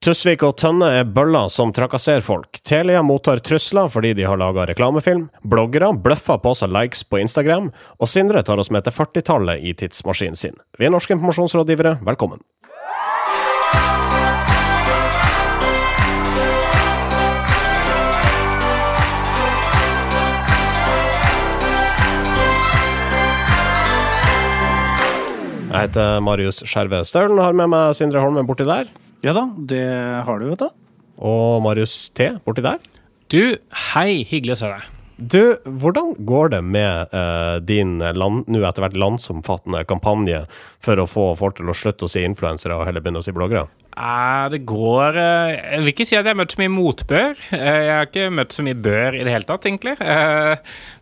Tusvik og Tønne er bøller som trakasserer folk. Telia mottar trusler fordi de har laga reklamefilm. Bloggere bløffer på seg likes på Instagram. Og Sindre tar oss med til 40-tallet i tidsmaskinen sin. Vi er norske informasjonsrådgivere, velkommen. Jeg heter Marius Skjerve Staulen, har med meg Sindre Holmen borti der. Ja da, det har du, vet du. Og Marius T borti der. Du, hei, hyggelig å se deg. Du, hvordan går det med uh, din land, nå etter hvert landsomfattende kampanje for å få folk til å slutte å si influensere og heller begynne å si bloggere? Eh, det går eh, Jeg vil ikke si at jeg har møtt så mye motbør. Eh, jeg har ikke møtt så mye bør i det hele tatt, egentlig.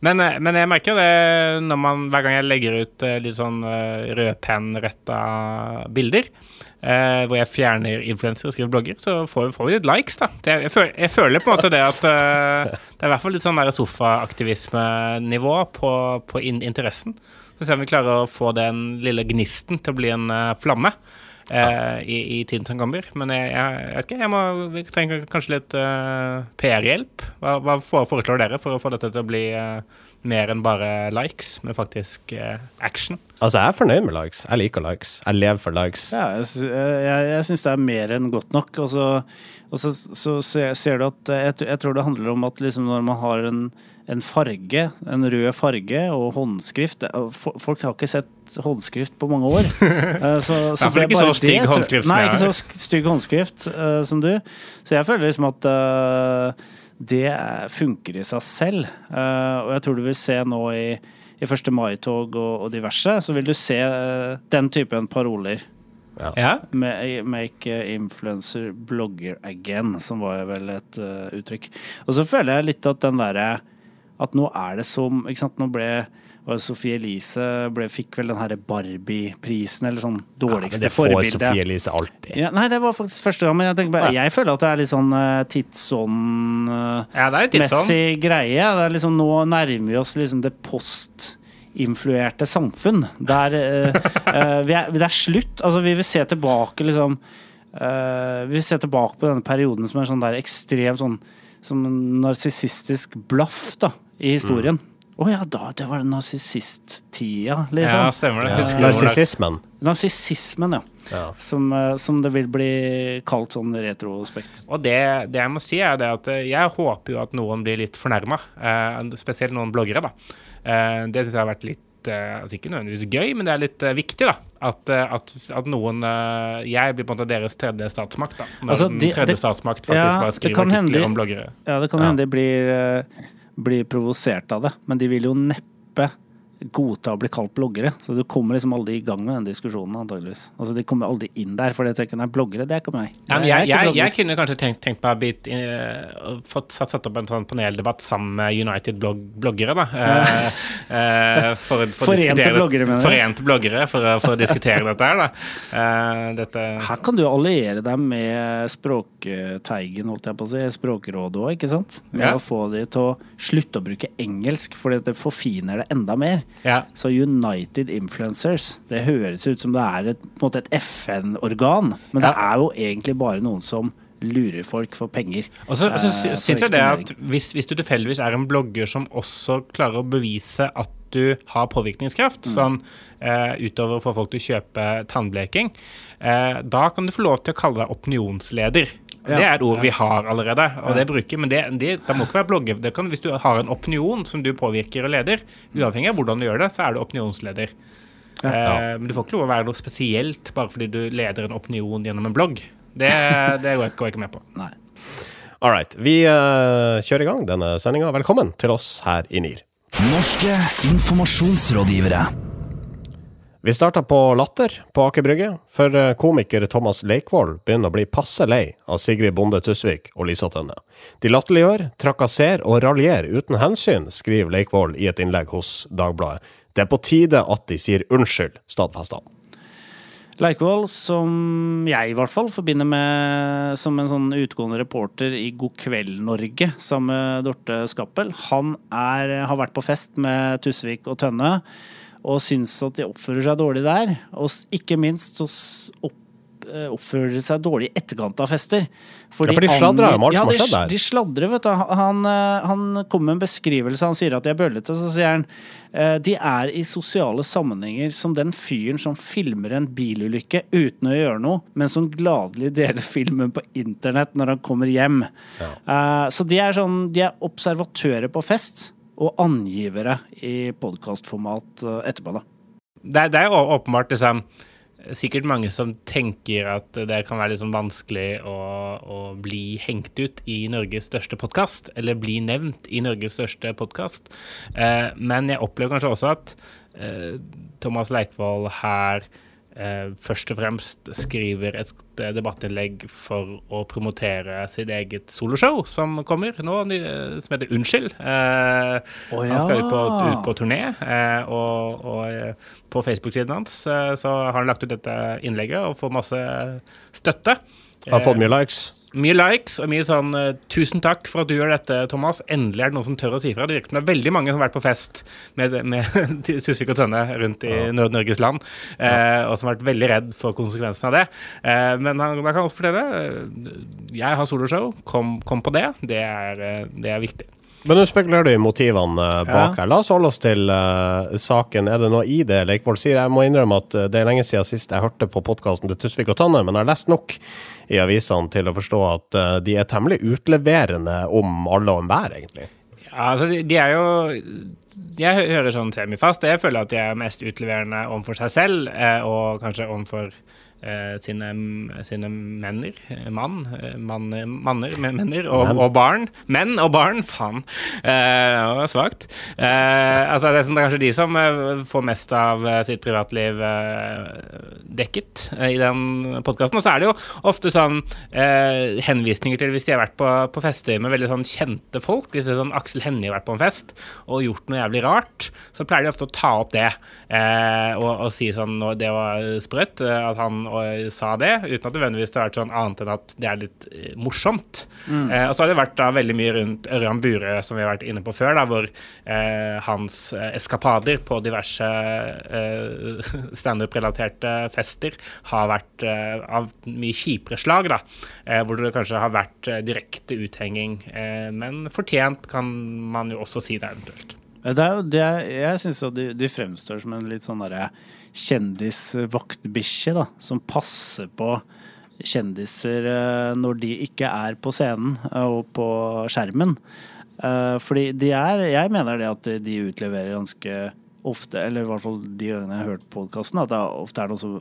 Men, men jeg merker det man, hver gang jeg legger ut litt sånn rødpennretta bilder, hvor jeg fjerner influensere og skriver blogger, så får, vi litt likes, da. Jeg, føler, jeg føler på en måte det at Det er i hvert fall litt sånn sofaaktivismenivå på, på in interessen. Så ser vi om vi klarer å få den lille gnisten til å bli en flamme. Eh, i, i tiden som kommer. Men jeg, jeg, jeg vet ikke, jeg må, vi trenger kanskje litt eh, PR-hjelp. Hva, hva foreslår dere for å få dette til å bli eh, mer enn bare likes, men faktisk eh, action? Altså, jeg er fornøyd med likes. Jeg liker likes. Jeg lever for likes. Ja, jeg, jeg, jeg syns det er mer enn godt nok. Og så, og så, så ser ser du at jeg, jeg tror det handler om at liksom når man har en, en farge, en rød farge og håndskrift det- Folk har ikke sett håndskrift på mange år. Eh, så, så det er ikke bare så stygg det, håndskrift som Nei, ikke så stygg håndskrift uh, som du. Så jeg føler liksom at eh, det er- funker i seg selv. Eh, og jeg tror du vil se nå i, i 1. mai-tog og, og diverse, så vil du se eh, den typen paroler. Ja. Ma- Make influencer blogger again, som var vel et eh, uttrykk. Og så føler jeg litt at den derre At nå er det som Ikke sant, nå ble Sophie Elise ble, fikk vel den herre Barbie-prisen, eller sånn Men ja, det får forbilde. Sofie Elise alltid. Ja, nei, det var faktisk første gang, men jeg, bare, jeg føler at det er litt sånn uh, tidsånd-messig ja, det er litt sånn. greie. Det er liksom, nå nærmer vi oss liksom det postinfluerte samfunn. Der uh, eh, vi er, det er slutt. Altså, vi vil se tilbake, liksom eh, Vi vil se tilbake på denne perioden som er sånn der ekstremt sånn som en narsissistisk blaff da, i historien. Å ja, da, det var narsissisttida, Ja, liksom. stemmer det. Ja. Det- Narsissismen. Narsissismen, ja. Ja. Som, eh, som det vil bli kalt sånn retrospekt. Og det, det jeg må si, er det at eh, jeg håper jo at noen blir litt fornærma. Eh, spesielt noen bloggere, da. Eh, det syns jeg har vært litt eh, altså Ikke nødvendigvis gøy, men det er litt eh, viktig, da. At, at, at noen eh, Jeg blir på en måte deres tredje statsmakt, da. Når Altså, den de- tredje det- statsmakt faktisk Ja, bare skriver hende- artikler om bloggere. Ja, det kan Ja. hende de blir, eh, blir provosert av det, men de vil jo neppe godta å bli kalt bloggere. Så du kommer liksom aldri i gang med den diskusjonen, antageligvis. Altså, de kommer aldri inn der, for de tenker nei, bloggere, det er ikke meg. Ja, jeg, ikke jeg, jeg kunne kanskje tenkt, tenkt meg å bli eh, fått satt, satt opp en sånn paneldebatt sammen med United-bloggere, da. Ja. Uh, uh, for, for Forente bloggere, mener du? Forente bloggere, for, for å diskutere dette her, da. Dette Her kan du alliere deg med Språkteigen, holdt jeg på å si, Språkrådet òg, ikke sant? Med Ja. å få de til å slutte å bruke engelsk, fordi det forfiner det enda mer. Ja. Så United Influencers, det høres ut som det er et, et FN-organ, men det er jo egentlig bare noen som lurer folk for penger. Og så, så eh, sy- syns jeg det at hvis, hvis du tilfeldigvis er en blogger som også klarer å bevise at du har påvirkningskraft, Mm. sånn uh, utover å få folk til å kjøpe tannbleking, uh, da kan du få lov til å kalle deg opinionsleder. Ja, det er et ord vi har allerede, og det bruker Men det, det, det må ikke være blogger. Det kan, hvis du har en opinion som du påvirker og leder, uavhengig av hvordan du gjør det, så er du opinionsleder. Eh, men du får ikke lov å være noe spesielt bare fordi du leder en opinion gjennom en blogg. Det, det går jeg går jeg ikke med på. Nei. All right. Vi uh, kjører i gang denne sendinga. Velkommen til oss her i NIR. Norske informasjonsrådgivere. Vi starta på Latter på Aker Brygge, for eh, komiker Thomas Leikvoll begynner å bli passe lei av Sigrid Bonde Tusvik og Lisa Tønne. De latterliggjør, trakasserer og raljerer uten hensyn, skriver Leikvoll i et innlegg hos Dagbladet. Det er på tide at de sier unnskyld, stadfester han. Leikvoll, som jeg i hvert fall forbinder med som en sånn utgående reporter i God kveld Norge sammen med Dorte Skappel, han er, har vært på fest med Tusvik og Tønne og syns at de oppfører seg dårlig der. Og ikke minst så opp, oppfører de seg dårlig i etterkant av fester. Ja, for de sladrer om alt ja, som har de- skjedd der. De sladrer, vet du. Han, eh, han kommer med en beskrivelse. Han sier at de er bøllete, så sier han eh, de er i sosiale sammenhenger som den fyren som filmer en bilulykke uten å gjøre noe, men som gladelig deler filmen på internett når han kommer hjem. Ja. så de er sånn De er observatører på fest. Og angivere i podkastformat etterpå, da. Det, det er åpenbart liksom Sikkert mange som tenker at det kan være sånn vanskelig å, å bli hengt ut i Norges største podkast, eller bli nevnt i Norges største podkast. Eh, men jeg opplever kanskje også at eh, Thomas Leikvoll her eh, først og fremst skriver et eh, debattinnlegg for å promotere sitt eget soloshow som kommer nå, som heter Unnskyld. Eh, Å Han skal ut på, ut på turné, eh, og, og eh, på Facebook-siden hans eh, så har han lagt ut dette innlegget og får masse støtte. Har fått mye likes. Mye likes og mye sånn eh, 'Tusen takk for at du gjør dette, Thomas'. Endelig er det noen som tør å si fra. Det virker som det er veldig mange som har vært på fest med, med Tusvik og Tønne rundt i Nord Norges land, eh, og som har vært veldig redd for konsekvensen av det. Eh, men han, da kan også fortelle eh, Jeg har soloshow. Kom, kom på det. Det er, eh, det er viktig. Men nå spekulerer du i motivene eh, bak her. La oss holde oss til uh, saken. Er det noe i det Leikvoll sier? Jeg må innrømme at eh, det er lenge siden sist jeg hørte på podkasten til Tusvik og Tanne, men jeg har lest nok i avisene til å forstå at uh, de er temmelig utleverende om alle og enhver, egentlig. Ja, altså de, de er jo Jeg hører sånn semifast, og jeg føler at de er mest utleverende overfor seg selv, og kanskje overfor sine, sine menner. eh, Mann. eh, mann manner, menner og, og barn. Menn og barn, faen. Eh, det var svakt. Eh, altså, det er, kanskje de som eh, får mest av eh, sitt privatliv eh, dekket eh, i den podkasten. Og så er det jo ofte sånn eh, henvisninger til hvis de har vært på, på fester med veldig sånn kjente folk. Hvis det er sånn Aksel Hennie har vært på en fest og gjort noe jævlig rart, så pleier de ofte å ta opp det eh, og, og si sånn Det var sprøtt eh, at han og, sa det, uten at det nødvendigvis har vært sånn annet enn at det er litt morsomt. morsomt. Eh, og så har det vært da veldig mye rundt Ørjan Burøe, som vi har vært inne på før, da, hvor eh, hans eh, eskapader på diverse eh, standup-relaterte fester har vært eh, av mye kjipere slag, da. Eh, hvor det kanskje har vært eh, direkte uthenging. Eh, men fortjent kan man jo også si det, eventuelt. Det er jo det jeg syns de, de fremstår som en litt sånn derre kjendisvaktbikkje, da. Som passer på kjendiser eh, når de ikke er på scenen eh, og på skjermen. Eh, Fordi de er Jeg mener det at de utleverer ganske ofte, eller i hvert fall de gangene jeg har hørt podkasten, at det ofte er det som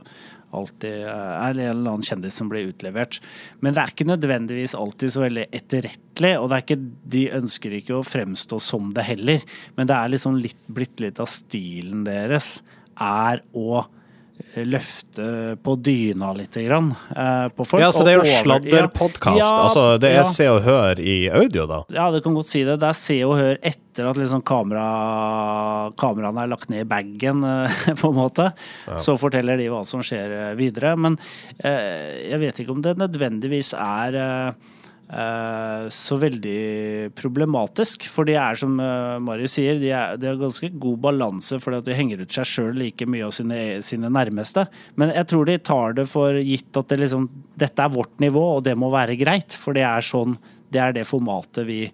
alltid er en eller annen kjendis som blir utlevert. Men det er ikke nødvendigvis alltid så veldig etterrettelig, og det er ikke, de ønsker ikke å fremstå som det heller. Men det er liksom litt, blitt litt av stilen deres, er å eh, løfte på dyna litt grann eh, på folk. Ja, så det er jo sladderpodkast. Ja, altså, det er ja. Se og Hør i audio, da. Ja, det kan godt si det. Det er Se og Hør etter at liksom kamera, kameraene er lagt ned i bagen, eh, på en måte. Så forteller de hva som skjer videre. Men eh, jeg vet ikke om det nødvendigvis er så veldig problematisk. For de er, som eh, Marius sier, de, er, de har ganske god balanse fordi at de henger ut seg sjøl like mye av sine, sine nærmeste. Men jeg tror de tar det for gitt at det liksom, dette er vårt nivå, og det må være greit. For det er sånn, det er det formatet vi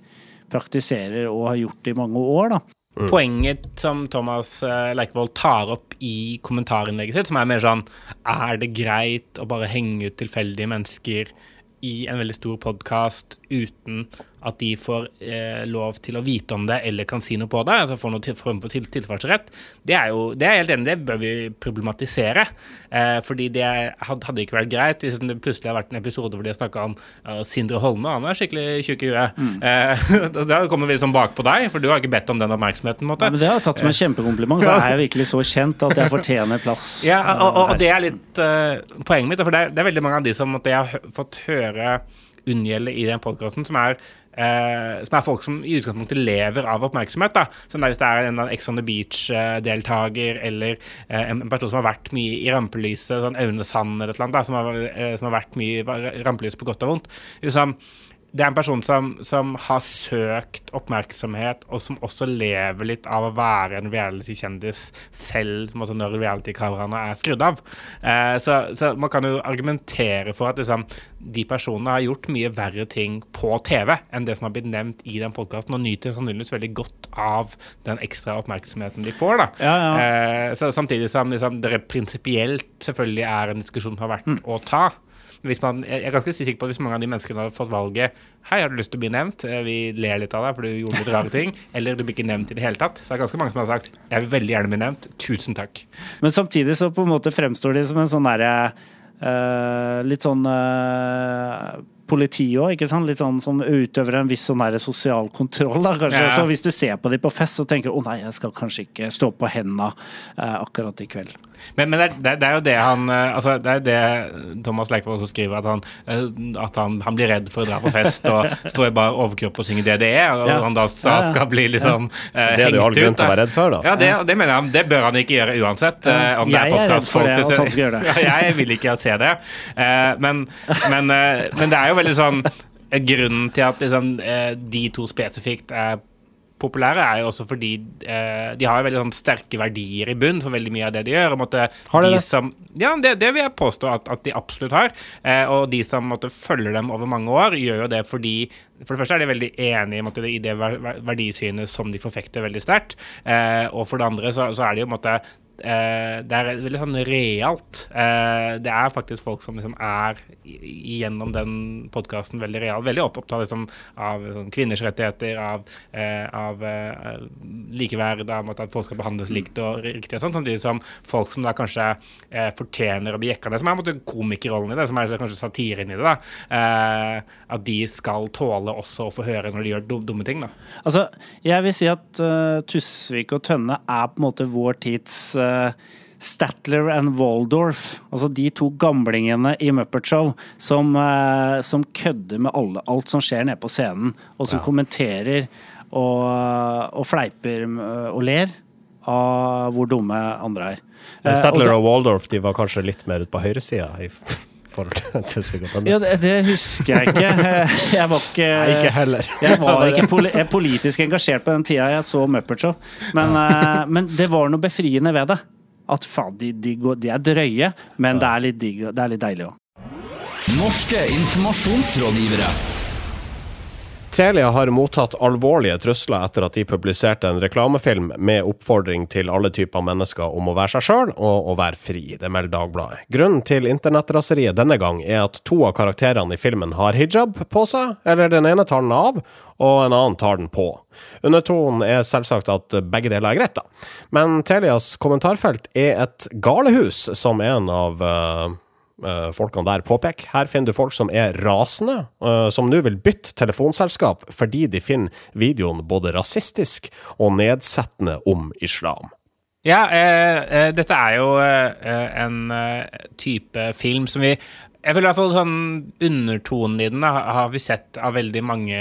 praktiserer og har gjort i mange år. da. Poenget som Thomas Leikevold Leikvoll tar opp i kommentarinnlegget sitt, som er mer sånn Er det greit å bare henge ut tilfeldige mennesker i en veldig stor podkast uten at de får eh, lov til å vite om det eller kan si noe på det, altså får noe til, form for til, tilsvarsrett, det er jo det er helt enig det bør vi problematisere. Eh, fordi det hadde ikke vært greit hvis det plutselig har vært en episode hvor de har snakka om uh, Sindre Holme, han er skikkelig tjukk i huet. Eh, da kommer vi litt sånn bak på deg, for du har ikke bedt om den oppmerksomheten. måte. Ja, men det har jeg tatt som en kjempekompliment, for er jeg virkelig så kjent at jeg fortjener plass. Ja, og, og, og det er litt uh, poenget mitt. For det er, det er veldig mange av de som måtte jeg har fått høre unngjelde i den podkasten, som er eh, som er folk som i utgangspunktet lever av oppmerksomhet. da Som Hvis det er en Ex on the Beach-deltaker, eller eh, en person som har vært mye i rampelyset, sånn Aune Sand eller et eller annet, da, som, har, eh, som har vært mye i rampelyset på godt og vondt. Liksom, det er en person som, som har søkt oppmerksomhet, og som også lever litt av å være en reality-kjendis selv måte, når reality-kameraene er skrudd av. Eh, så, så, man kan jo argumentere for at liksom, de personene har gjort mye verre ting på TV enn det som har blitt nevnt i den podkasten, og nyter sannsynligvis veldig godt av den ekstra oppmerksomheten de får. Ja, ja. Eh, så, samtidig som liksom, det prinsipielt selvfølgelig er en diskusjon som har vært å ta. Hvis man, jeg er ganske sikker på at hvis mange av de menneskene hadde fått valget Hei, har du lyst til å bli nevnt? Eh, Vi ler litt av deg, for du gjorde litt rare ting. Eller du blir ikke nevnt i det hele tatt. Så det er ganske mange som har sagt Jeg vil veldig gjerne bli nevnt. Tusen takk. Men samtidig så på en måte fremstår de som en sånn derre uh, Litt sånn uh, politi òg, ikke sant? Litt sånn som utøver en viss sånn der sosial kontroll, da, kanskje. Ja. Så hvis du ser på dem på fest, så tenker du å nei, jeg skal kanskje ikke stå på henda eh, akkurat i kveld. Men, men det, er, det, er- det jo det han eh, Altså, det er det Thomas Leikvoll også skriver, at han, eh, at han, han blir redd for å dra på fest og stå i bare overkropp og synge DDE, og Ja. han da, da Ja, ja. skal bli liksom ut. Det er det jo all hengt grunn til å være redd for, da. Ja, det, det mener jeg. Det bør han ikke gjøre uansett. Eh, om det er Jeg er redd for det, og at han skal gjøre det. Ja, jeg vil ikke se det. Eh, men, men, eh, men det er jo veldig sånn eh, Grunnen til at liksom, eh, de to spesifikt er populære, er jo også fordi eh, de har jo veldig sånn sterke verdier i bunn for veldig mye av det de gjør. Og måtte, Har de de det? Som, ja, det, det vil jeg påstå at, at de absolutt har. Eh, og de som måtte, følger dem over mange år, gjør jo det fordi For det første er de veldig enige måtte, i det ver- ver- verdisynet som de forfekter veldig sterkt. Eh, og for det andre så, så er de jo eh, det er veldig sånn realt. Eh, det er faktisk folk som liksom er gjennom den podkasten veldig real, veldig opptatt liksom, av sånn, kvinners rettigheter, av, eh, av eh, likeverd, av at folk skal behandles likt og riktig og sånn, samtidig som folk som da kanskje eh, fortjener å bli jekka ned, som er måte komikerrollen i det, som er kanskje satiren i det, da, eh, at de skal tåle også å få høre når de gjør dumme ting, da. Altså, jeg vil si at uh, Tusvik og Tønne er på en måte vår tids eh, Statler and Waldorf. Altså de to gamlingene i Muppet Show som, eh, som kødder med alle, alt som skjer nede på scenen, og som kommenterer og, og fleiper eh, og ler av hvor dumme andre er. Eh, Statler og da- og Waldorf de var kanskje litt mer ute på høyresida forhold til Tusvik ja, det, det husker jeg ikke. Jeg var ikke Nei, ikke heller. Jeg var ikke poli politisk engasjert på den tida jeg så Muppet Show, men, eh, men det var noe befriende ved det. At faen, de, de, de er drøye, men det er litt, digg, det er litt deilig òg. Norske informasjonsrådgivere. Telia har mottatt alvorlige trusler etter at de publiserte en reklamefilm med oppfordring til alle typer mennesker om å være seg sjøl og å være fri. Det melder Dagbladet. Grunnen til internettraseriet denne gang er at to av karakterene i filmen har hijab på seg, eller den ene tar den av, og en annen tar den på. Undertonen er selvsagt at begge deler er greit, da. Men Telias kommentarfelt er et galehus, som en av eh, folkene der påpeker. Her finner du folk som er rasende, eh, som nå vil bytte telefonselskap fordi de finner videoen både rasistisk og nedsettende om islam. Ja, eh, eh, dette er jo eh, en eh, type film som vi Jeg føler i hvert fall sånn undertonen i den har vi sett av veldig mange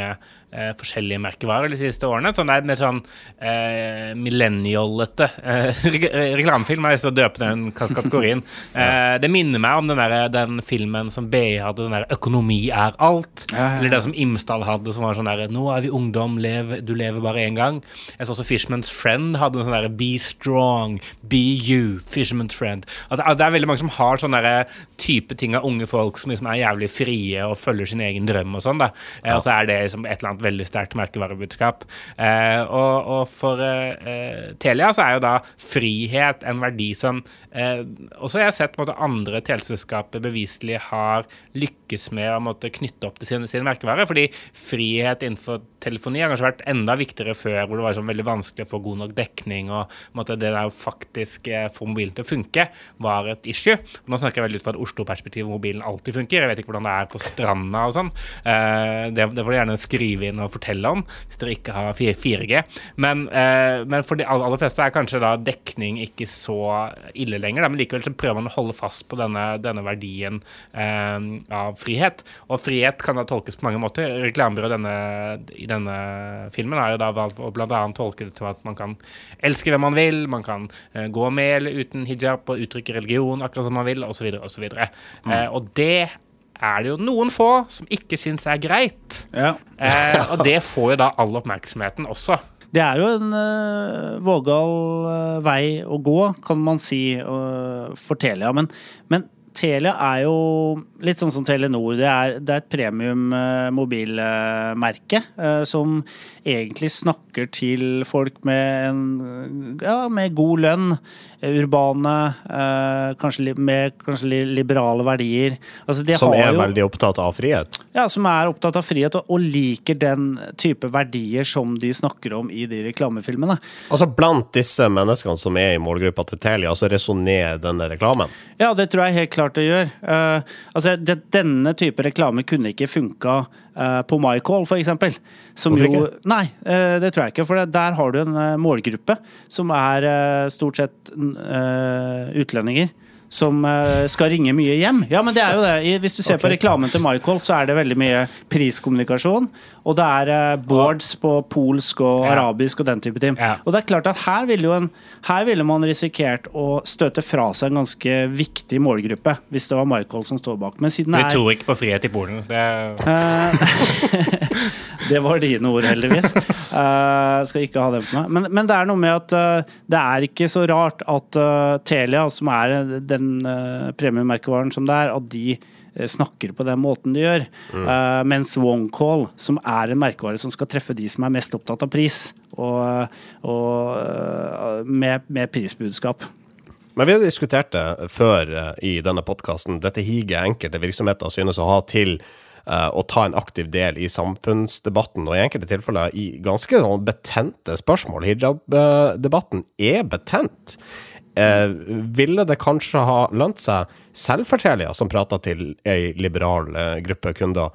eh, forskjellige merkevarer de siste årene. Sånn det er mer sånn eh, millennialete eh, re- reklamefilm. Jeg har lyst til å døpe den kat- kategorien. Eh, det minner meg om den, der, den filmen som BI hadde, den der 'Økonomi er alt'. Eller den som Imsdal hadde, som var sånn der 'Nå er vi ungdom, lev, du lever bare én gang'. Jeg så også Fishman's Friend hadde en sånn derre 'Be strong, be you', Fishman's Friend. Altså, det, er veldig mange som har sånne type ting av unge folk som liksom er jævlig frie og følger sin egen drøm og sånn, da. Eh, Og så er det liksom et eller annet veldig sterkt merkevarebudskap. Eh, og, og for eh, eh, Telia så er jo da frihet en verdi som eh, også jeg har sett måte, andre teleselskaper beviselig har lykkes med å måtte knytte opp til sine, sine merkevarer. Fordi frihet innenfor telefoni har kanskje vært enda viktigere før, hvor det var sånn veldig vanskelig å få god nok dekning, og på måte, det der faktisk eh, få mobilen til å funke, var et issue. Nå snakker jeg veldig ut fra et Oslo-perspektiv mobilen alltid funker. Jeg vet ikke hvordan det er på stranda og sånn. Eh, det, det får du gjerne skrive inn og fortelle om hvis dere ikke har 4G. Men, eh, men for de aller, fleste er kanskje da dekning ikke så ille lenger, da, men likevel så prøver man å holde fast på denne, denne verdien eh, av frihet. Og frihet kan da tolkes på mange måter. Reklamebyrået i denne filmen har jo da valgt å annet tolke det til at man kan elske hvem man vil, man kan eh, gå med eller uten hijab og uttrykke religion akkurat som man vil, osv., osv. Eh, og det er det jo noen få som ikke syns er greit. Ja. Eh, og det får jo da all oppmerksomheten også. Det er jo en uh, vågal uh, vei å gå, kan man si, uh, for Telia. Men, men Telia er jo litt sånn som Telenor. Det er, det er et premium uh, mobilmerke som egentlig snakker til folk med, en, ja, med god lønn. Urbane, kanskje, med kanskje li, liberale verdier. Altså, de Som er jo- veldig opptatt av frihet. ja, som er opptatt av frihet og, og liker den type verdier som de snakker om i de reklamefilmene. Altså Blant disse menneskene som er i målgruppa til Telia, så resonnerer denne reklamen. Ja, det tror jeg helt klart det gjør. Eh, altså, det, denne type reklame kunne ikke funka uh, på MyCall. Som Hvorfor jo, Nei, uh, det tror jeg ikke. For det, der har du en eh, målgruppe som er stort sett utlendinger. Som eh, skal ringe mye hjem. Ja, men det er jo det. Hvis du ser på reklamen til Michael, så er det veldig mye priskommunikasjon. Og det er eh, boards på polsk og Ja. arabisk og den type ting. Ja. Og det er klart at her ville, jo en, her ville man risikert å støte fra seg en ganske viktig målgruppe, hvis det var Michael som står bak. Men siden Vi er tror ikke på frihet i Polen. Det, Eh, Det var dine ord, heldigvis. Uh, skal ikke ha det på meg. Men, men det er noe med at uh, det er ikke så rart at uh, Telia, som er den uh, premiemerkevaren som det er, at de eh, snakker på den måten de gjør. Eh, mens OneCall, som er en merkevare som skal treffe de som er mest opptatt av pris, og, og eh, med, med prisbudskap. Men vi har diskutert det før eh, i denne podkasten. Dette higet enkelte virksomheter synes å ha til eh, å ta en aktiv del i samfunnsdebatten, og i enkelte tilfeller i ganske sånn betente spørsmål. Hijab-debatten er betent. Eh, ville det kanskje ha lønt seg, selv som prater til ei liberal eh, gruppe kunder,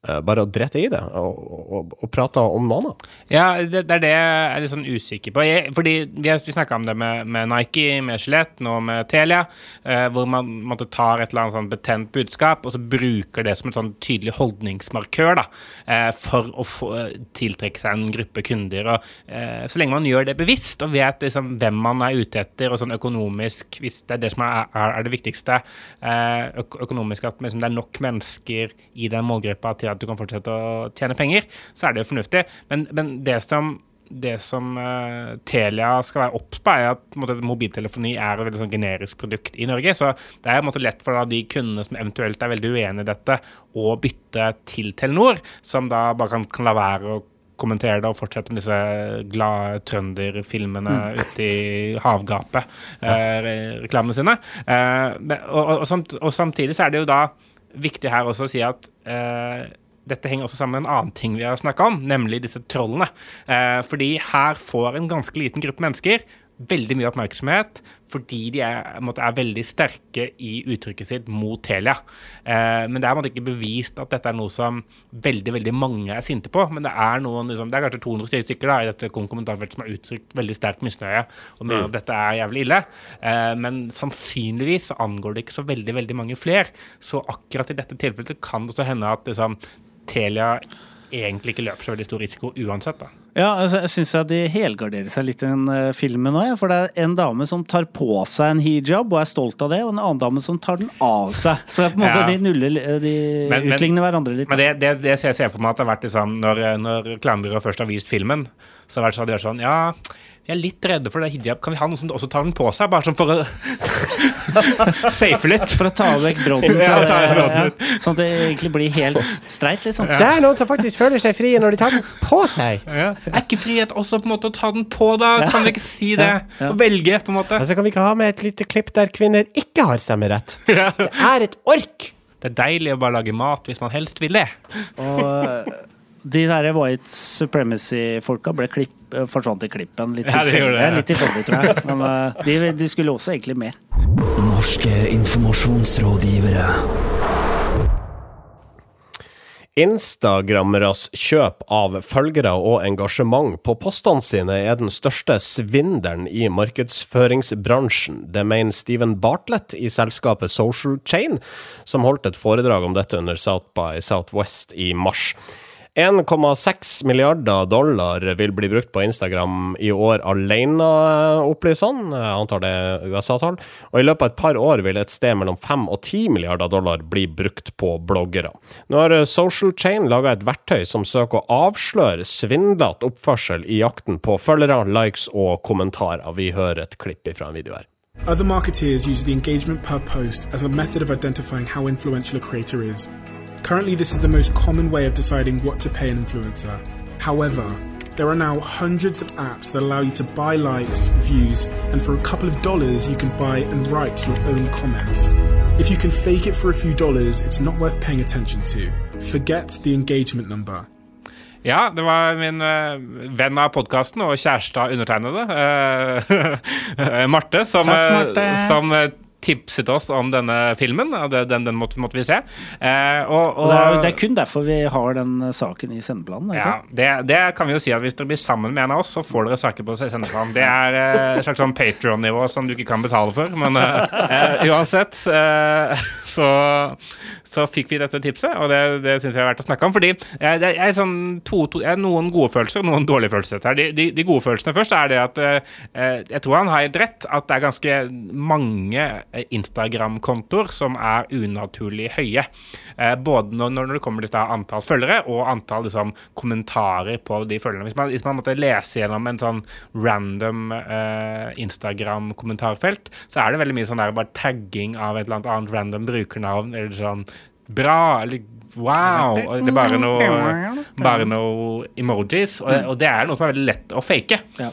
bare å drette i det og, og, og prate om noe annet? ja, det, det er det jeg er litt sånn usikker på. Jeg, fordi Vi, vi snakka om det med, med Nike, med Skjelett, nå med Telia, eh, hvor man måtte tar et eller annet sånn betent budskap og så bruker det som en sånn tydelig holdningsmarkør da, eh, for å få, tiltrekke seg en gruppe kunder. og eh, Så lenge man gjør det bevisst og vet liksom hvem man er ute etter, og sånn økonomisk, hvis det er det som er, er, er det viktigste, eh, økonomisk at liksom, det er nok mennesker i den målgruppa til at du kan fortsette å tjene penger, så er det jo fornuftig. Men, men det som det som uh, Telia skal være obs på, er at måte, mobiltelefoni er et veldig sånn generisk produkt i Norge. Så det er måte lett for da, de kundene som eventuelt er veldig uenig i dette, å bytte til Telenor, som da bare kan, kan la være å kommentere det og fortsette med disse glade trønderfilmene ute i havgapet, eh, re- reklamene sine. Eh, og, og, og samtidig så er det jo da viktig her også å si at eh, dette henger også sammen med en annen ting vi har snakka om, nemlig disse trollene. Eh, fordi her får en ganske liten gruppe mennesker veldig mye oppmerksomhet fordi de er, måtte, er veldig sterke i uttrykket sitt mot Telia. Eh, men det er måtte, ikke bevist at dette er noe som veldig veldig mange er sinte på. Men det er noen, liksom, det er kanskje 200 stykker da, i dette kommentarfeltet som har uttrykt veldig sterk misnøye og mener at dette er jævlig ille. Eh, men sannsynligvis så angår det ikke så veldig veldig mange flere. Så akkurat i dette tilfellet kan det også hende at liksom, Telia egentlig ikke løper så veldig stor risiko uansett. da. Ja, altså, jeg syns de helgarderer seg litt i den uh, filmen òg. Ja, for det er en dame som tar på seg en hijab og er stolt av det, og en annen dame som tar den av seg. Så det er på en måte Ja. de nuller De Men- men- utligner hverandre litt. Men det, det, det ser jeg for meg at det har vært liksom, når, når reklamebyrået først har vist filmen, så har det vært sånn, sånn Ja, vi er litt redde for det hijab. Kan vi ha noen som også tar den på seg? Bare sånn for å safe litt. For å ta vekk brodden. Ja, så- ta ja, sånn at det egentlig blir helt streit, liksom. Det er noen som faktisk føler seg frie når de tar den på seg. Ja. Er ikke frihet også på en måte å ta den på, da? Kan vi ikke si det? Ja. Å velge, på en måte. Altså kan vi ikke ha med et lite klipp der kvinner ikke har stemmerett? Ja. Det er et ork! Det er deilig å bare lage mat hvis man helst vil det. Og de der white supremacy-folka klipp, eh, forsvant i klippen litt Ja, tilfeldig, det. litt tilfeldig, tror jeg. Men eh, de, de skulle også egentlig med. Norske informasjonsrådgivere. Instagrammeres kjøp av følgere og engasjement på postene sine er den største svindelen i markedsføringsbransjen. Det mener Steven Bartlett i selskapet Social Chain, som holdt et foredrag om dette under South by Southwest i mars. 1,6 milliarder dollar vil bli brukt på Instagram i år alene, opplyser han. Antar det er USA-tall. Og i løpet av et par år vil et sted mellom 5 og 10 milliarder dollar bli brukt på bloggere. Nå har Social Chain laga et verktøy som søker å avsløre svindlete oppførsel i jakten på følgere, likes og kommentarer. Vi hører et klipp fra en video her. Other marketeers use the engagement per post as a method of identifying how influential a creator is. Currently, this is the most common way of deciding what to pay an influencer. However, there are now hundreds of apps that allow you to buy likes, views, and for a couple of dollars, you can buy and write your own comments. If you can fake it for a few dollars, it's not worth paying attention to. Forget the engagement number. Ja, det var min uh, venn av podkasten og kjæreste av undertegnede, uh, Marte, som, Takk, Marte. Uh, som tipset oss om denne filmen. og Den, den måtte, måtte vi se. Eh, og, Og det, er, det er kun derfor vi har den eh, saken i sendeplanen. ja, det, det kan vi jo si at Hvis dere blir sammen med en av oss, så får dere saker på sendeplanen. Det er eh, et slags sånn Patron-nivå som du ikke kan betale for. Men eh, eh, uansett eh, så, så fikk vi dette tipset, og det, det syns jeg er verdt å snakke om. Fordi det er sånn to, to, noen gode følelser og noen dårlige følelser. her. De, de, de gode følelsene først er det at jeg tror han har helt rett, at det er ganske mange Instagram-kontoer som er unaturlig høye. Eh, både når, når det kommer til antall følgere og antall liksom, kommentarer på de følgerne. Hvis man, hvis man måtte lese gjennom en sånn random eh, Instagram-kommentarfelt, så er det veldig mye sånn der bare tagging av et eller annet random brukernavn, eller sånn bra, eller wow. Det er bare noe, bare noe emojis. Og, og det er noe som er veldig lett å fake. Ja.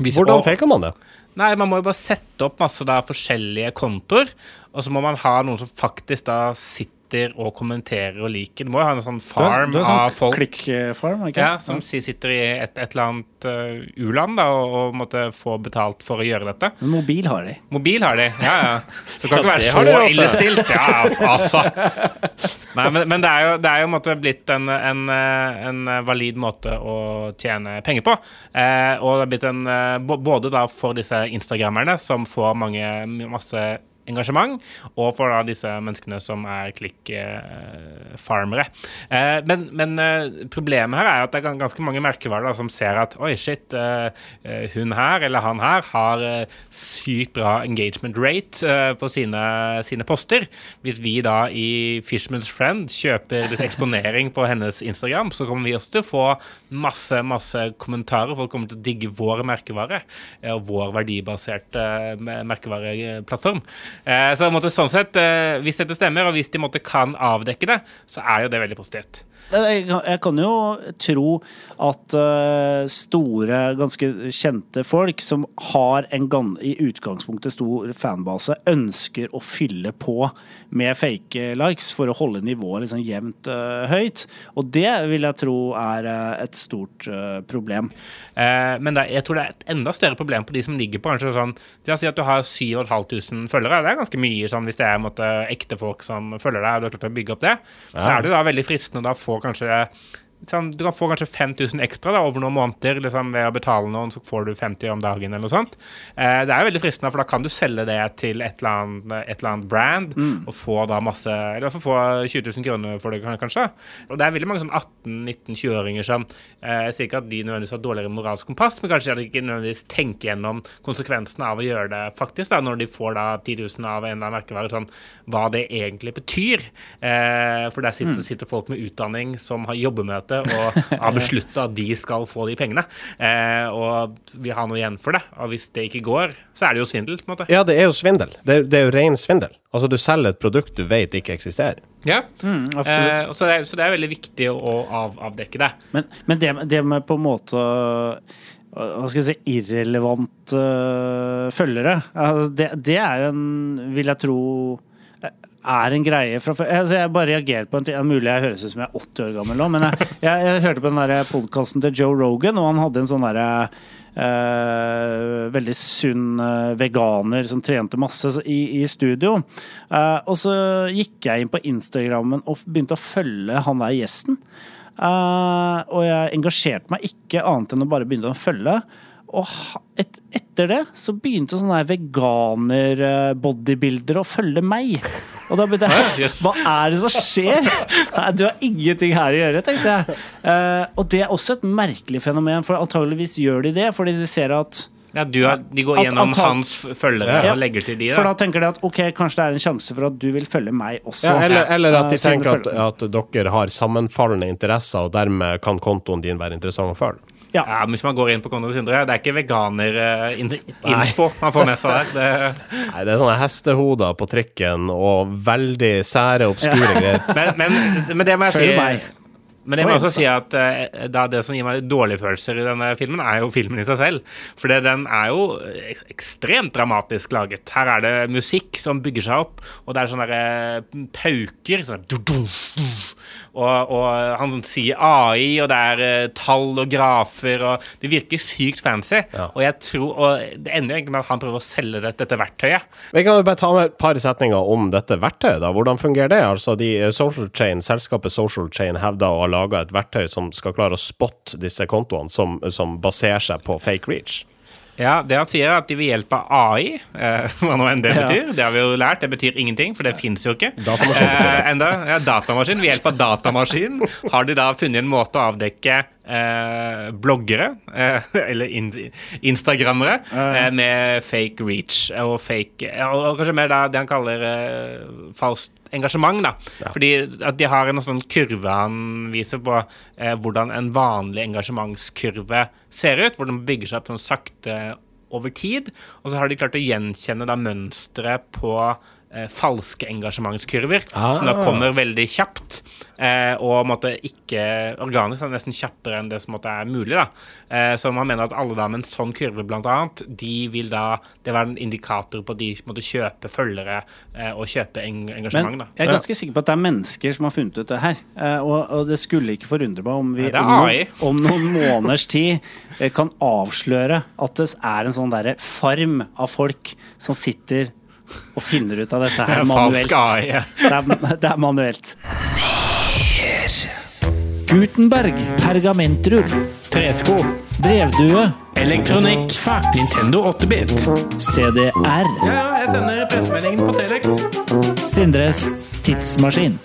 Hvordan faker man det? Nei, man må jo bare sette opp masse da forskjellige kontoer, og så må man ha noen som faktisk da sitter og kommenterer og liker. Du må jo ha en sånn Du har- farm du har sånn av folk. Klikkfarm, ikke Ja, som ja. sitter i et, et eller annet uh, u-land og, og måtte få betalt for å gjøre dette. Men mobil har de. Mobil har de, ja ja. Så det kan ikke være så har de råd til. ille stilt. Ja, altså. Nei, men, men det er jo, det er jo blitt en, en, en valid måte å tjene penger på. Eh, og det er blitt en eh, Både da for disse instagrammerne, som får mange, masse engasjement, og for da disse menneskene som er klikkfarmere. Eh, men men eh, problemet her er at det er ganske mange merkevarer som ser at oi, shit, eh, eh, hun her eller han her har eh, sykt bra engagement rate eh, på sine, sine poster. Hvis vi da i Fishman's Friend kjøper litt eksponering på hennes Instagram, så kommer vi også til å få masse, masse kommentarer. Folk kommer til å digge vår merkevare eh, og vår verdibaserte eh, merkevareplattform. Eh, Så måtte, sånn sett, eh, hvis dette stemmer, og hvis de måtte kan avdekke det, så er jo det veldig positivt. Jeg kan- jo tro at eh, store, ganske kjente folk som har en i utgangspunktet stor fanbase, ønsker å fylle på med fake likes for å holde nivået liksom jevnt eh, høyt. Og det vil jeg tro er eh, et stort problem. Eh, men det, jeg tror det er et enda større problem på de som ligger på kanskje sånn La oss si at du har 7500 følgere. Det er ganske mye sånn hvis det er måtte, ekte folk som følger deg, og du har klart å bygge opp det. Så er det da veldig fristende å få kanskje liksom, Du kan få kanskje 5000 ekstra da, over noen måneder liksom, ved å betale noen, så får du 50 om dagen eller noe sånt. Eh, det er jo veldig fristende, for da kan du selge det til et eller annet, et eller annet brand og få da masse Eller i hvert fall få 20 000 kroner for det, kanskje. Og det er veldig mange sånn 18-19-20-åringer som eh, Jeg sier ikke at de nødvendigvis har dårligere moralsk kompass, men kanskje de ikke nødvendigvis tenker gjennom konsekvensene av å gjøre det faktisk, da, når de får da 10 000 av en eller annen merkevare, sånn hva det egentlig betyr. Eh, for der sitter, sitter folk med utdanning som har jobber med dette og har beslutta at de skal få de pengene, eh, og vil ha noe igjen for det. Og hvis det ikke går, så er det jo svindel, på en måte. Ja, det er jo svindel. Det er, det er jo ren svindel. Altså, du selger et produkt du vet ikke eksisterer. Ja. absolutt. Eh, så, det er, så det er veldig viktig å av, avdekke det. Men, men det, det med på en måte hva skal jeg si, irrelevante uh, følgere, altså det, det er en, vil jeg tro er en greie fra før. Altså jeg bare reagerer på en ting. Er Mulig jeg høres ut som jeg er 80 år gammel nå, men jeg, jeg, jeg hørte på den podkasten til Joe Rogan, og han hadde en sånn derre Uh, veldig sunn uh, veganer som trente masse i, i studio. Uh, og så gikk jeg inn på Instagrammen og begynte å følge han der gjesten. Og jeg engasjerte meg ikke annet enn å bare begynne å følge. Og et, etter det så begynte sånne veganer-bodybuildere å følge meg. Og da begynte jeg. Hva er det som skjer? Nei, Du har ingenting her å gjøre, tenkte jeg. Uh, og det er også et merkelig fenomen, for antageligvis gjør de det fordi de ser at Ja, du har, de går At- gjennom antall- hans følgere Ja. og legger til de. For Da. da tenker de at ok, kanskje det er en sjanse for at du vil følge meg også. Ja, eller, eller at Eh, de siden tenker at, at dere har sammenfallende interesser, og dermed kan kontoen din være interessant å følge. Ja. Ja, Hvis man går inn på Konrad Sindre, det er ikke veganer-innspo man får med seg der. Det, Nei, det er sånne hestehoder på trikken og veldig sære, obskure greier. men, men, men det må jeg si meg. Men jeg må også si at eh, da det som gir meg dårlige følelser i denne filmen, er jo filmen i seg selv. For den er jo ek- ekstremt dramatisk laget. Her er det musikk som bygger seg opp, og det er sånne der, uh, pauker. Sånn der, du, du, du. Og, og han sier AI, og det er uh, tall og grafer, og det virker sykt fancy. Og jeg tror, og det ender jo egentlig med at han prøver å selge det, dette verktøyet. Vi kan jo bare ta med et par setninger om dette verktøyet. da. Hvordan fungerer det? Altså, de eh, Social Chain, Selskapet Social Chain hevder å ha laga et verktøy som skal klare å spotte disse kontoene som, som baserer seg på fake reach. Ja, det han sier er at de vil hjelpe AI, eh, hva nå enn det Ja. betyr, det har vi jo lært, det betyr ingenting, for det fins jo ikke. Datamaskin. Eh, enda, ja, datamaskin. Ved hjelp av datamaskin har de da funnet en måte å avdekke eh, bloggere, eh, eller in instagrammere, eh, med fake reach og fake ja, Og kanskje mer da det han kaller eh, falskt engasjement, da. Fordi at de har en sånn kurve han viser på eh, hvordan en vanlig engasjementskurve ser ut, hvor den bygger seg opp sånn sakte over tid. Og så har de klart å gjenkjenne da mønsteret på falske engasjementskurver, som da Ah. kommer veldig kjapt. Eh, og måtte ikke organisk, nesten kjappere enn det som måtte er mulig. da. Eh, så man mener at alle da med en sånn kurve, blant annet, de vil da Det var en indikator på at de måtte kjøpe følgere eh, og kjøpe eng engasjement. Men da. jeg er ganske sikker på at det er mennesker som har funnet ut det her. Eh, Og, og det skulle ikke forundre meg om vi Nei, om, noen, om noen måneders tid eh, kan avsløre at det er en sånn derre farm av folk som sitter og finner ut av dette her manuelt. Falsk ja. Det er, det er manuelt. Gutenberg. Pergamentrull. Tresko. Brevdue. Elektronikk. Fax. Nintendo 8-bit. CDR. Ja, ja, jeg sender pressemeldingen på Telex. Sindres tidsmaskin.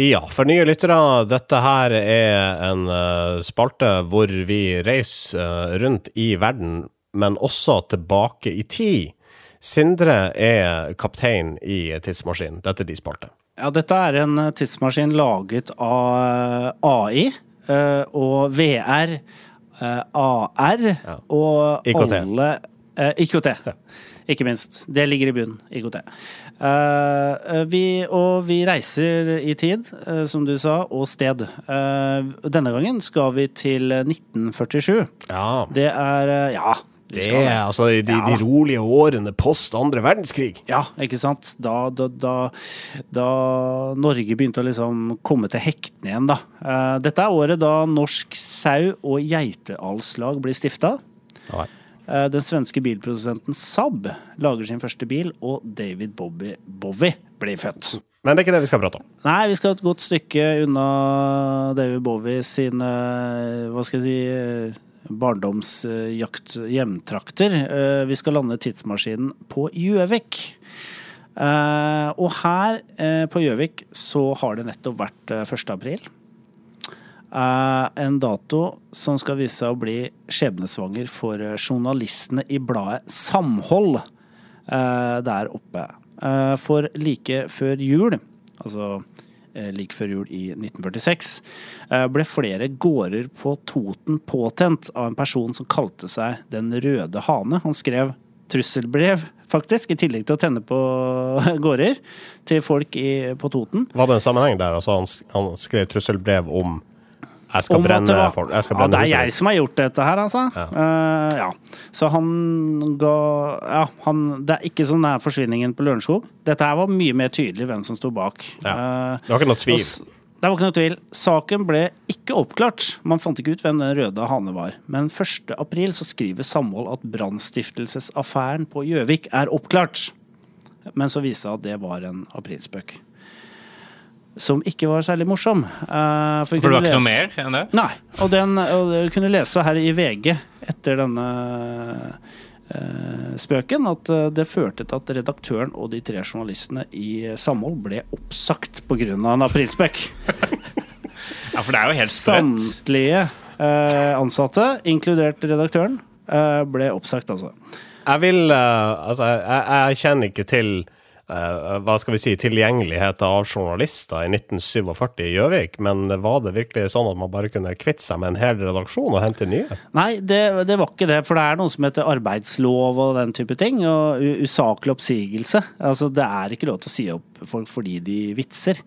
Ja, for nye lyttere, dette her er en eh, spalte hvor vi reiser eh, rundt i verden, men også tilbake i tid. Sindre er kaptein i Tidsmaskinen. Dette er de spalte. Ja, dette er en eh, tidsmaskin laget av eh, AI eh, og VR, AR AR og IKT. alle IKT. IKT, ikke minst. Det ligger i bunnen. IKT. Eh, vi, og vi reiser i tid, uh, som du sa, og sted. Uh, denne gangen skal vi til 1947. Ja, Det er Ja. Det er altså de, de Ja. rolige årene post andre verdenskrig. Ja, ikke sant. Da, da, da, da Norge begynte å liksom komme til hektene igjen, da. Uh, Dette er året da Norsk sau- og geitealslag blir stifta. Eh, Den svenske bilprodusenten Saab lager sin første bil, og David Bobby, Bowie blir født. Men det er ikke det vi skal prate om. Nei, vi skal et godt stykke unna David Bowie sine, hva skal jeg si, eh, barndomsjakt hjemtrakter. Eh, Vi skal lande tidsmaskinen på Gjøvik. Eh, Og her eh, på Gjøvik så har det nettopp vært eh, 1. april. En dato som skal vise seg å bli skjebnesvanger for journalistene i bladet Samhold der oppe. For like før jul, altså like før jul i 1946, eh, ble flere gårder på Toten påtent av en person som kalte seg Den røde hane. Han skrev trusselbrev, faktisk, i tillegg til å tenne på gårder til folk i, på Toten. Var det en sammenheng der? Altså han, han skrev trusselbrev om jeg skal brenne var- folk. Jeg skal ja, det er jeg som har gjort dette her, altså. Eh, ja. Så han ga Ja, han Det er ikke sånn nær forsvinningen på Lørenskog. Dette her var mye mer tydelig hvem som sto bak. Ja. Uh, Det var ikke noe tvil. og Det var ikke noe tvil. Saken ble ikke oppklart. Man fant ikke ut hvem den røde hane var. Men 1. april så skriver Samhold at brannstiftelsesaffæren på Gjøvik er oppklart. Men så viste det seg at det var en aprilspøk. Som ikke var særlig morsom. Uh, for, For det kunne var ikke noe mer enn det? Nei. Og den og du kunne lese her i VG etter denne uh, spøken at eh, det førte til at redaktøren og de tre journalistene i Samhold ble oppsagt pga. en aprilspøk. Ja, for det er jo helt sprøtt. Samtlige uh, ansatte, inkludert redaktøren, eh, ble oppsagt, altså. Jeg vil Altså, jeg, jeg kjenner ikke til hva skal vi si, tilgjengelighet av journalister i 1947 i Gjøvik, men var det virkelig sånn at man bare kunne kvitte seg med en hel redaksjon og hente nye? Nei, det, det var ikke det. For det er noe som heter arbeidslov og den type ting. Og usaklig oppsigelse. Altså, det er ikke lov til å si opp folk fordi de vitser.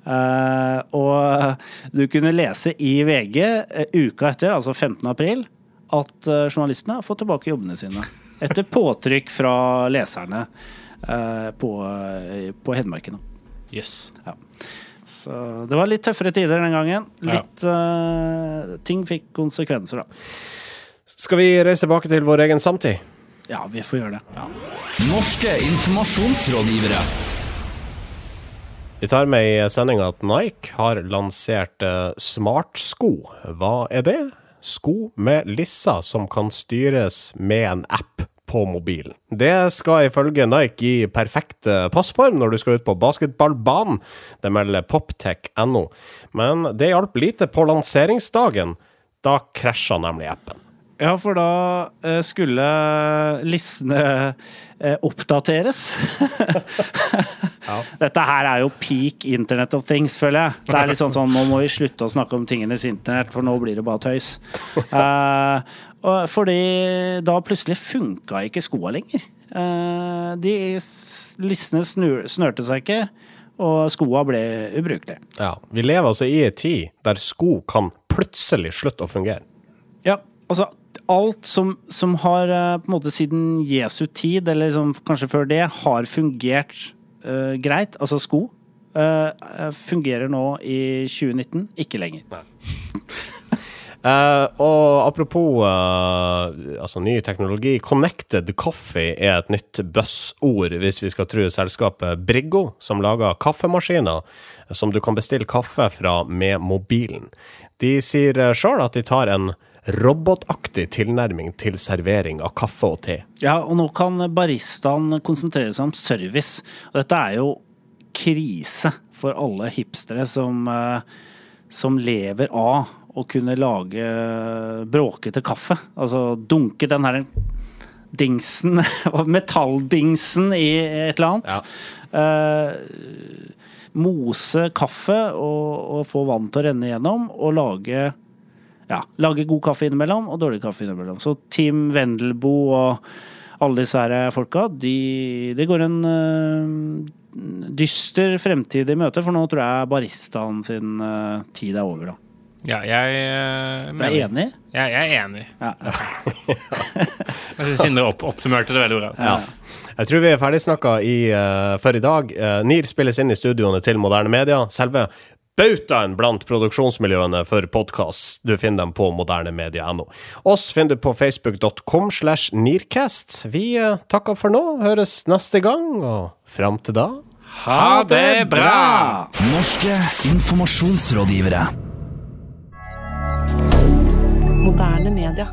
Eh, og du kunne lese i VG eh, uka etter, altså 15. april, at eh, journalistene har fått tilbake jobbene sine. Etter påtrykk fra leserne eh, på, eh, på Hedmarken. Jøss. Så det var litt tøffere tider den gangen. Litt eh, Ting fikk konsekvenser, da. Skal vi reise tilbake til vår egen samtid? Ja, vi får gjøre det. Norske informasjonsrådgivere. Vi tar med i sendinga at Nike har lansert eh, smartsko. Hva er det? Sko med lisser som kan styres med en app på mobilen. Det skal ifølge Nike gi perfekt eh, passform når du skal ut på basketballbanen. Det melder poptech.no. Men det hjalp lite på lanseringsdagen. Da krasja nemlig appen. Ja, for da eh, skulle listene eh, oppdateres. Dette her er jo peak Internet of Things, føler jeg. Det er litt sånn sånn, Nå må vi slutte å snakke om tingenes internett, for nå blir det bare tøys. Eh, fordi da plutselig funka ikke skoa lenger. De listene snur, snørte seg ikke, og skoa ble ubrukelige. Ja, Vi lever altså i en tid der sko kan plutselig slutte å fungere. Ja, altså alt som, som har eh, på en måte siden Jesu tid, eller liksom, kanskje før det, har fungert uh, greit, altså sko, eh, fungerer nå i 2019 ikke lenger. Uh, og apropos uh, altså ny teknologi, connected coffee er et nytt buzzord hvis vi skal tro selskapet Briggo, som lager kaffemaskiner som du kan bestille kaffe fra med mobilen. De sier uh, sjøl at de tar en robotaktig tilnærming til servering av kaffe og te. Ja, og nå kan baristaen konsentrere seg om service. Og dette er jo krise for alle hipstere som, eh, som lever av å kunne lage bråkete kaffe. Altså dunke den her dingsen, metalldingsen i et eller annet. Eh, mose kaffe og, og få vann til å renne gjennom, og lage ja, lage god kaffe innimellom og dårlig kaffe innimellom. Så Team Wendelboe og alle disse her folka, de, det går en uh, dyster fremtid i møte, for nå tror jeg baristaen sin uh, tid er over, da. Ja, jeg uh, Du er enig? Ja, jeg er enig. Ja. Jeg synes Sindre opp, oppsummerte det veldig bra. Jeg tror vi er ferdigsnakka i, uh, for i dag. Uh, NIR spilles inn i studioene til moderne media. Selve bautaen blant produksjonsmiljøene for podkast. Du finner dem på modernemedia.no. Oss finner du på facebook.com slash nearcast. Vi eh, takker for nå, høres neste gang, og fram til da Ha det bra! Norske informasjonsrådgivere. Moderne media.